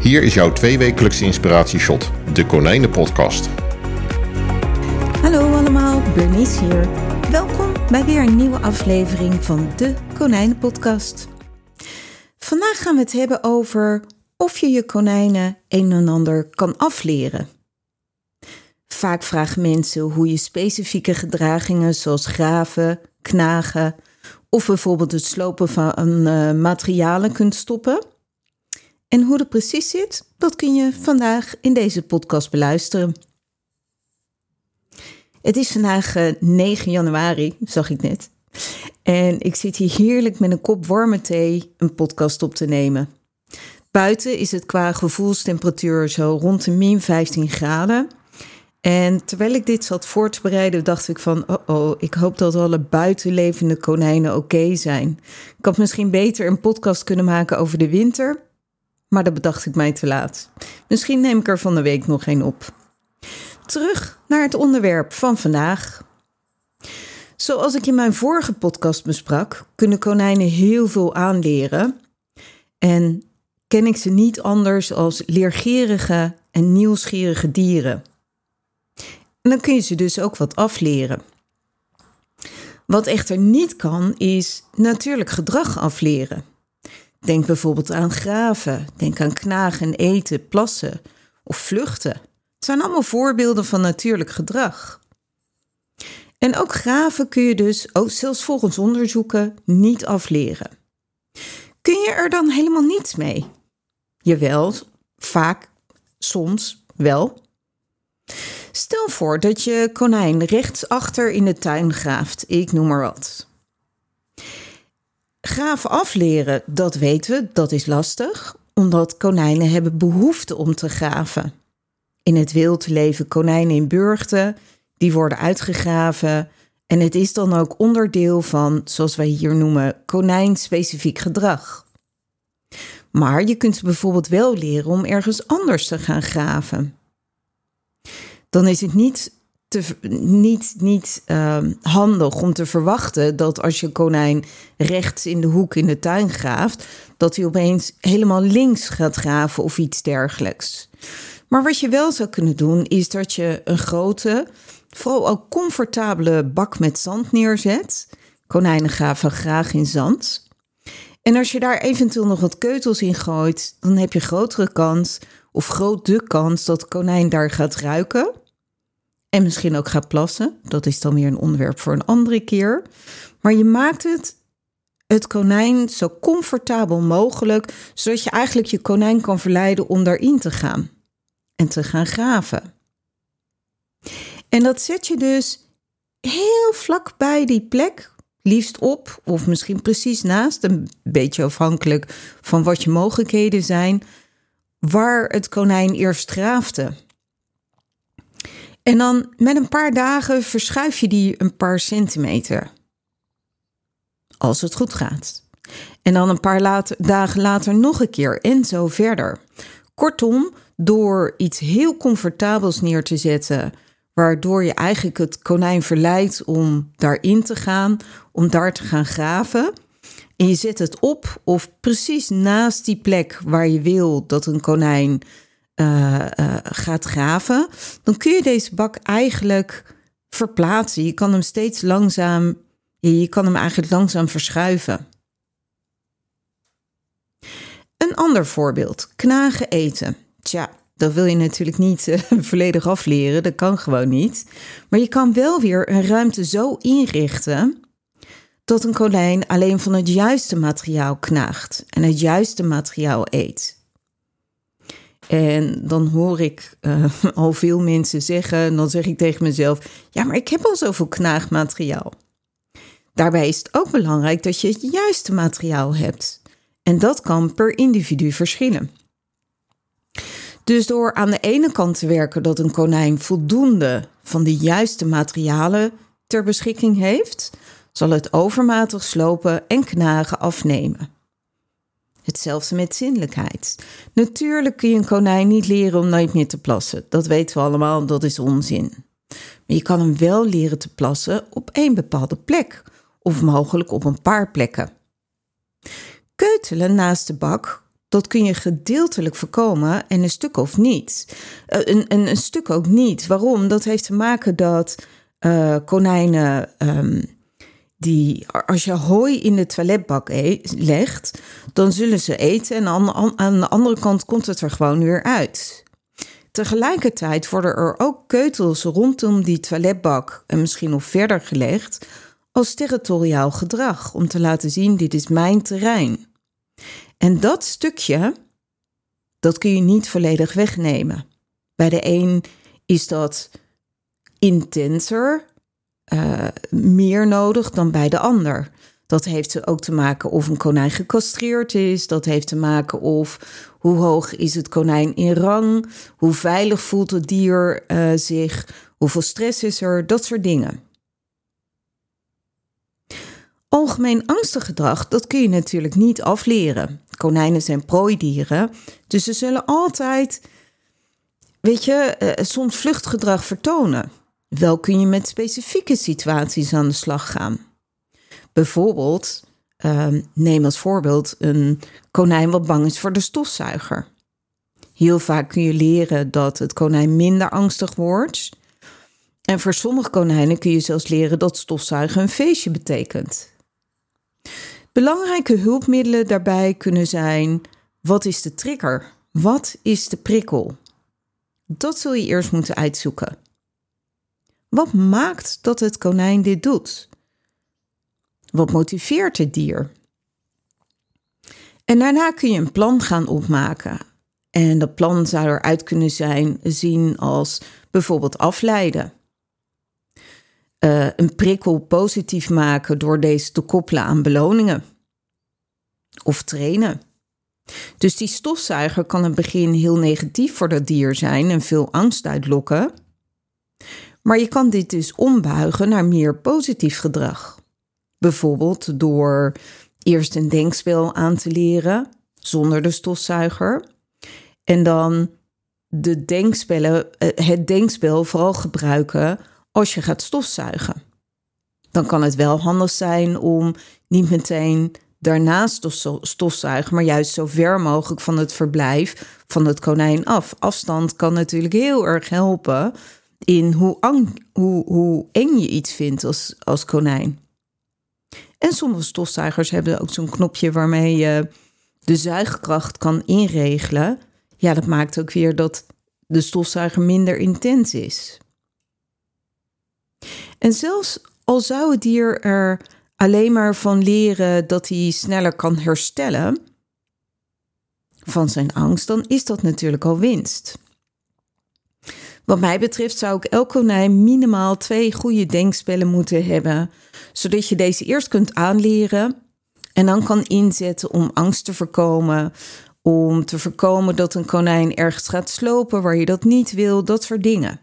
Hier is jouw tweewekelijkse inspiratieshot, de Konijnenpodcast. Hallo allemaal, Bernice hier. Welkom bij weer een nieuwe aflevering van de Konijnenpodcast. Vandaag gaan we het hebben over of je je konijnen een en ander kan afleren. Vaak vragen mensen hoe je specifieke gedragingen zoals graven, knagen of bijvoorbeeld het slopen van uh, materialen kunt stoppen. En hoe dat precies zit, dat kun je vandaag in deze podcast beluisteren. Het is vandaag 9 eh, januari, zag ik net. En ik zit hier heerlijk met een kop warme thee een podcast op te nemen. Buiten is het qua gevoelstemperatuur zo rond de min 15 graden. En terwijl ik dit zat voor te bereiden, dacht ik van, oh oh, ik hoop dat alle buitenlevende konijnen oké zijn. Ik had misschien beter een podcast kunnen maken over de winter, maar dat bedacht ik mij te laat. Misschien neem ik er van de week nog een op. Terug naar het onderwerp van vandaag. Zoals ik in mijn vorige podcast besprak, kunnen konijnen heel veel aanleren. En ken ik ze niet anders als leergierige en nieuwsgierige dieren. En dan kun je ze dus ook wat afleren. Wat echter niet kan, is natuurlijk gedrag afleren. Denk bijvoorbeeld aan graven, denk aan knagen en eten, plassen of vluchten. Het zijn allemaal voorbeelden van natuurlijk gedrag. En ook graven kun je dus, ook zelfs volgens onderzoeken, niet afleren. Kun je er dan helemaal niets mee? Jawel, vaak, soms wel. Stel voor dat je konijn rechtsachter in de tuin graaft, ik noem maar wat. Graven afleren, dat weten we, dat is lastig, omdat konijnen hebben behoefte om te graven. In het wild leven konijnen in burchten, die worden uitgegraven en het is dan ook onderdeel van, zoals wij hier noemen, konijnspecifiek gedrag. Maar je kunt ze bijvoorbeeld wel leren om ergens anders te gaan graven. Dan is het niet te, niet, niet uh, handig om te verwachten dat als je konijn rechts in de hoek in de tuin graaft, dat hij opeens helemaal links gaat graven of iets dergelijks. Maar wat je wel zou kunnen doen, is dat je een grote, vooral ook comfortabele bak met zand neerzet. Konijnen graven graag in zand. En als je daar eventueel nog wat keutels in gooit, dan heb je grotere kans, of groot de kans, dat konijn daar gaat ruiken. En misschien ook gaat plassen. Dat is dan weer een onderwerp voor een andere keer. Maar je maakt het, het konijn zo comfortabel mogelijk, zodat je eigenlijk je konijn kan verleiden om daarin te gaan en te gaan graven. En dat zet je dus heel vlak bij die plek, liefst op of misschien precies naast, een beetje afhankelijk van wat je mogelijkheden zijn, waar het konijn eerst graafde. En dan met een paar dagen verschuif je die een paar centimeter. Als het goed gaat. En dan een paar dagen later nog een keer en zo verder. Kortom, door iets heel comfortabels neer te zetten, waardoor je eigenlijk het konijn verleidt om daarin te gaan, om daar te gaan graven. En je zet het op of precies naast die plek waar je wil dat een konijn uh, gaat graven, dan kun je deze bak eigenlijk verplaatsen. Je kan hem steeds langzaam, je kan hem eigenlijk langzaam verschuiven. Een ander voorbeeld, knagen eten. Tja, dat wil je natuurlijk niet uh, volledig afleren, dat kan gewoon niet. Maar je kan wel weer een ruimte zo inrichten dat een konijn alleen van het juiste materiaal knaagt en het juiste materiaal eet. En dan hoor ik uh, al veel mensen zeggen, en dan zeg ik tegen mezelf: Ja, maar ik heb al zoveel knaagmateriaal. Daarbij is het ook belangrijk dat je het juiste materiaal hebt. En dat kan per individu verschillen. Dus door aan de ene kant te werken dat een konijn voldoende van de juiste materialen ter beschikking heeft, zal het overmatig slopen en knagen afnemen. Hetzelfde met zinnelijkheid. Natuurlijk kun je een konijn niet leren om nooit meer te plassen. Dat weten we allemaal, dat is onzin. Maar je kan hem wel leren te plassen op één bepaalde plek, of mogelijk op een paar plekken. Keutelen naast de bak, dat kun je gedeeltelijk voorkomen en een stuk of niet. Uh, een, een, een, stuk ook niet. Waarom? Dat heeft te maken dat uh, konijnen. Um, die, als je hooi in de toiletbak e legt, dan zullen ze eten en aan, aan de andere kant komt het er gewoon weer uit. Tegelijkertijd worden er ook keutels rondom die toiletbak en misschien nog verder gelegd als territoriaal gedrag om te laten zien dit is mijn terrein. En dat stukje, dat kun je niet volledig wegnemen. Bij de een is dat intenser, uh, meer nodig dan bij de ander. Dat heeft ook te maken of een konijn gecastreerd is. Dat heeft te maken of hoe hoog is het konijn in rang. Hoe veilig voelt het dier uh, zich. Hoeveel stress is er. Dat soort dingen. Algemeen angstig gedrag, dat kun je natuurlijk niet afleren. Konijnen zijn prooidieren, dus ze zullen altijd, weet je, uh, soms vluchtgedrag vertonen. Wel kun je met specifieke situaties aan de slag gaan. Bijvoorbeeld, uh, neem als voorbeeld een konijn wat bang is voor de stofzuiger. Heel vaak kun je leren dat het konijn minder angstig wordt. En voor sommige konijnen kun je zelfs leren dat stofzuigen een feestje betekent. Belangrijke hulpmiddelen daarbij kunnen zijn: wat is de trigger? Wat is de prikkel? Dat zul je eerst moeten uitzoeken. Wat maakt dat het konijn dit doet? Wat motiveert het dier? En daarna kun je een plan gaan opmaken. En dat plan zou eruit kunnen zijn zien als bijvoorbeeld afleiden. Uh, een prikkel positief maken door deze te koppelen aan beloningen. Of trainen. Dus die stofzuiger kan in het begin heel negatief voor dat dier zijn en veel angst uitlokken. Maar je kan dit dus ombuigen naar meer positief gedrag. Bijvoorbeeld door eerst een denkspel aan te leren zonder de stofzuiger. En dan de denkspellen, eh, het denkspel vooral gebruiken als je gaat stofzuigen. Dan kan het wel handig zijn om niet meteen daarnaast stofzuigen, maar juist zo ver mogelijk van het verblijf van het konijn af. Afstand kan natuurlijk heel erg helpen in hoe, hoe, hoe eng je iets vindt als, als konijn. En sommige stofzuigers hebben ook zo'n knopje waarmee je de zuigkracht kan inregelen. Ja, dat maakt ook weer dat de stofzuiger minder intens is. En zelfs al zou het dier er alleen maar van leren dat hij sneller kan herstellen van zijn angst, dan is dat natuurlijk al winst. Wat mij betreft zou ik elk konijn minimaal twee goede denkspellen moeten hebben, zodat je deze eerst kunt aanleren en dan kan inzetten om angst te voorkomen, om te voorkomen dat een konijn ergens gaat slopen waar je dat niet wil, dat soort dingen.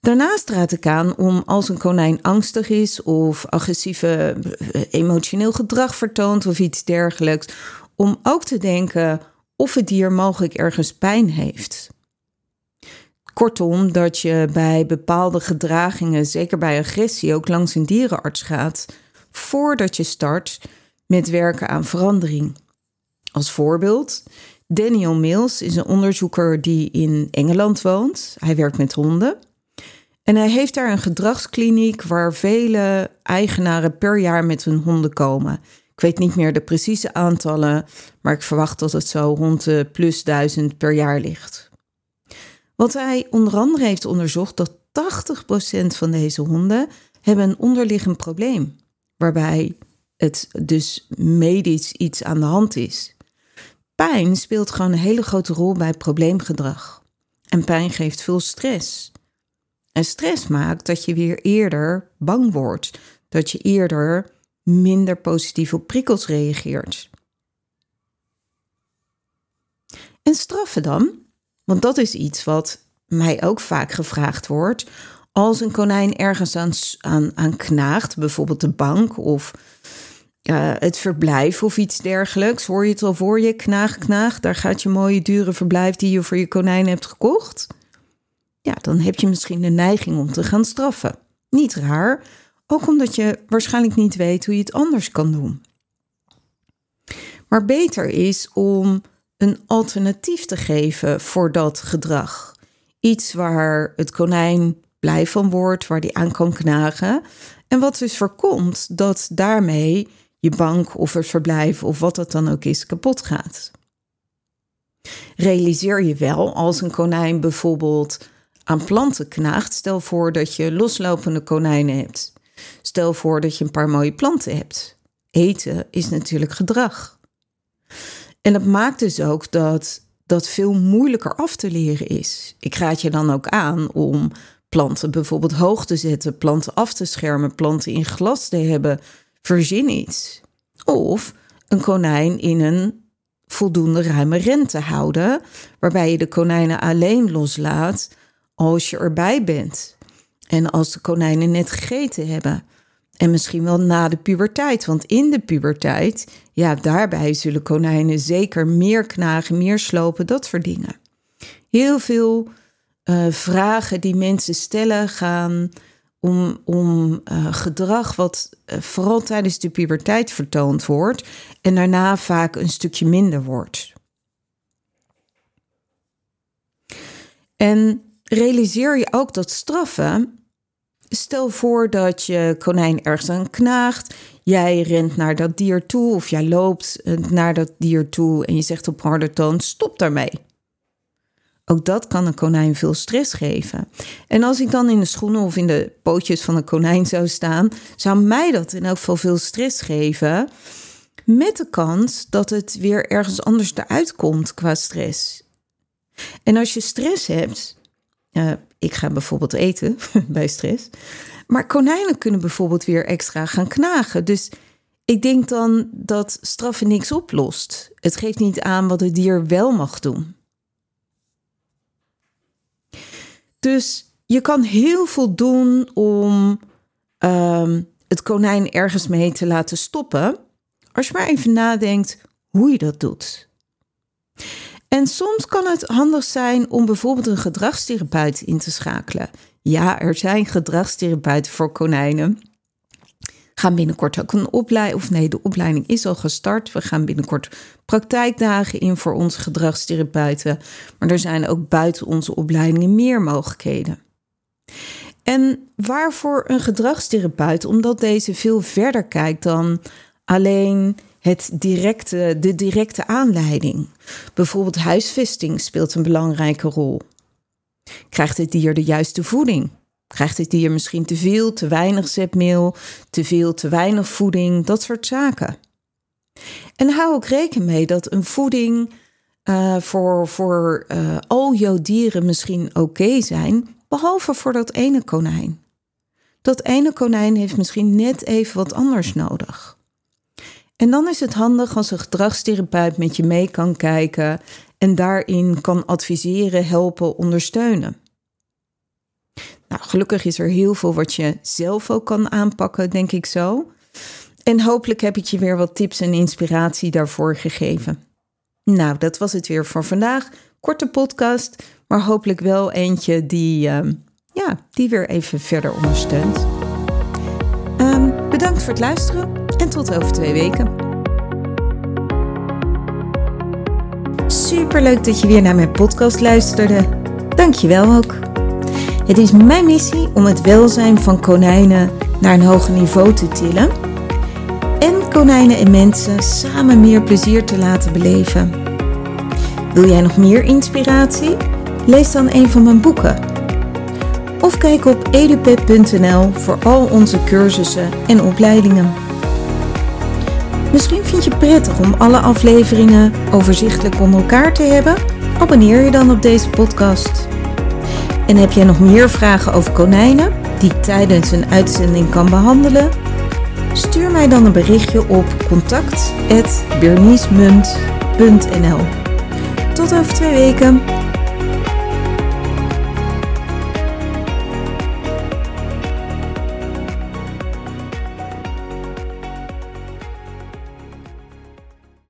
Daarnaast raad ik aan om als een konijn angstig is of agressieve eh, emotioneel gedrag vertoont of iets dergelijks, om ook te denken of het dier mogelijk ergens pijn heeft. Kortom, dat je bij bepaalde gedragingen, zeker bij agressie, ook langs een dierenarts gaat voordat je start met werken aan verandering. Als voorbeeld, Daniel Mills is een onderzoeker die in Engeland woont. Hij werkt met honden. En hij heeft daar een gedragskliniek waar vele eigenaren per jaar met hun honden komen. Ik weet niet meer de precieze aantallen, maar ik verwacht dat het zo rond de plus duizend per jaar ligt. Wat hij onder andere heeft onderzocht, dat 80% van deze honden hebben een onderliggend probleem, waarbij het dus medisch iets aan de hand is. Pijn speelt gewoon een hele grote rol bij probleemgedrag. En pijn geeft veel stress. En stress maakt dat je weer eerder bang wordt, dat je eerder minder positief op prikkels reageert. En straffen dan, want dat is iets wat mij ook vaak gevraagd wordt. Als een konijn ergens aan, aan, aan knaagt, bijvoorbeeld de bank of het verblijf of iets dergelijks. Hoor je het al voor je? Knaag, knaag. Daar gaat je mooie dure verblijf die je voor je konijn hebt gekocht. Ja, dan heb je misschien de neiging om te gaan straffen. Niet raar, ook omdat je waarschijnlijk niet weet hoe je het anders kan doen. Maar beter is om een alternatief te geven voor dat gedrag. Iets waar het konijn blij van wordt, waar die aan kan knagen. En wat dus voorkomt dat daarmee je bank of het verblijf of wat het dan ook is kapot gaat. Realiseer je wel als een konijn bijvoorbeeld aan planten knaagt. Stel voor dat je loslopende konijnen hebt. Stel voor dat je een paar mooie planten hebt. Eten is natuurlijk gedrag. En dat maakt dus ook dat dat veel moeilijker af te leren is. Ik raad je dan ook aan om planten bijvoorbeeld hoog te zetten, planten af te schermen, planten in glas te hebben. Verzin iets. Of een konijn in een voldoende ruime ren te houden, waarbij je de konijnen alleen loslaat als je erbij bent. En als de konijnen net gegeten hebben. En misschien wel na de puberteit, want in de puberteit, ja, daarbij zullen konijnen zeker meer knagen, meer slopen, dat soort dingen. Heel veel uh, vragen die mensen stellen gaan om, om uh, gedrag wat uh, vooral tijdens de puberteit vertoond wordt en daarna vaak een stukje minder wordt. En realiseer je ook dat straffen. Stel voor dat je konijn ergens aan knaagt. Jij rent naar dat dier toe of jij loopt naar dat dier toe en je zegt op harde toon: stop daarmee. Ook dat kan een konijn veel stress geven. En als ik dan in de schoenen of in de pootjes van een konijn zou staan, zou mij dat in elk geval veel stress geven. Met de kans dat het weer ergens anders eruit komt qua stress. En als je stress hebt, uh, ik ga bijvoorbeeld eten bij stress, maar konijnen kunnen bijvoorbeeld weer extra gaan knagen. Dus ik denk dan dat straffen niks oplost. Het geeft niet aan wat het dier wel mag doen. Dus je kan heel veel doen om um, het konijn ergens mee te laten stoppen. Als je maar even nadenkt hoe je dat doet. En soms kan het handig zijn om bijvoorbeeld een gedragstherapeut in te schakelen. Ja, er zijn gedragstherapeuten voor konijnen gaan binnenkort ook een opleiding, of nee, de opleiding is al gestart. We gaan binnenkort praktijkdagen in voor onze gedragstherapeuten. Maar er zijn ook buiten onze opleidingen meer mogelijkheden. En waarvoor een gedragstherapeut? Omdat deze veel verder kijkt dan alleen het directe, de directe aanleiding. Bijvoorbeeld huisvesting speelt een belangrijke rol. Krijgt het dier de juiste voeding? Krijgt het dier misschien te veel, te weinig zetmeel, te veel, te weinig voeding, dat soort zaken. En hou ook rekening mee dat een voeding uh, voor, voor uh, al jouw dieren misschien oké okay zijn, behalve voor dat ene konijn. Dat ene konijn heeft misschien net even wat anders nodig. En dan is het handig als een gedragstherapeut met je mee kan kijken en daarin kan adviseren, helpen, ondersteunen. Nou, gelukkig is er heel veel wat je zelf ook kan aanpakken, denk ik zo. En hopelijk heb ik je weer wat tips en inspiratie daarvoor gegeven. Nou, dat was het weer voor vandaag. Korte podcast, maar hopelijk wel eentje die, uh, ja, die weer even verder ondersteunt. Um, bedankt voor het luisteren en tot over twee weken. Super leuk dat je weer naar mijn podcast luisterde. Dank je wel ook. Het is mijn missie om het welzijn van konijnen naar een hoger niveau te tillen en konijnen en mensen samen meer plezier te laten beleven. Wil jij nog meer inspiratie? Lees dan een van mijn boeken. Of kijk op edupep.nl voor al onze cursussen en opleidingen. Misschien vind je het prettig om alle afleveringen overzichtelijk onder elkaar te hebben? Abonneer je dan op deze podcast. En heb jij nog meer vragen over konijnen die ik tijdens een uitzending kan behandelen? Stuur mij dan een berichtje op contact@berniesmunt.nl. Tot over twee weken.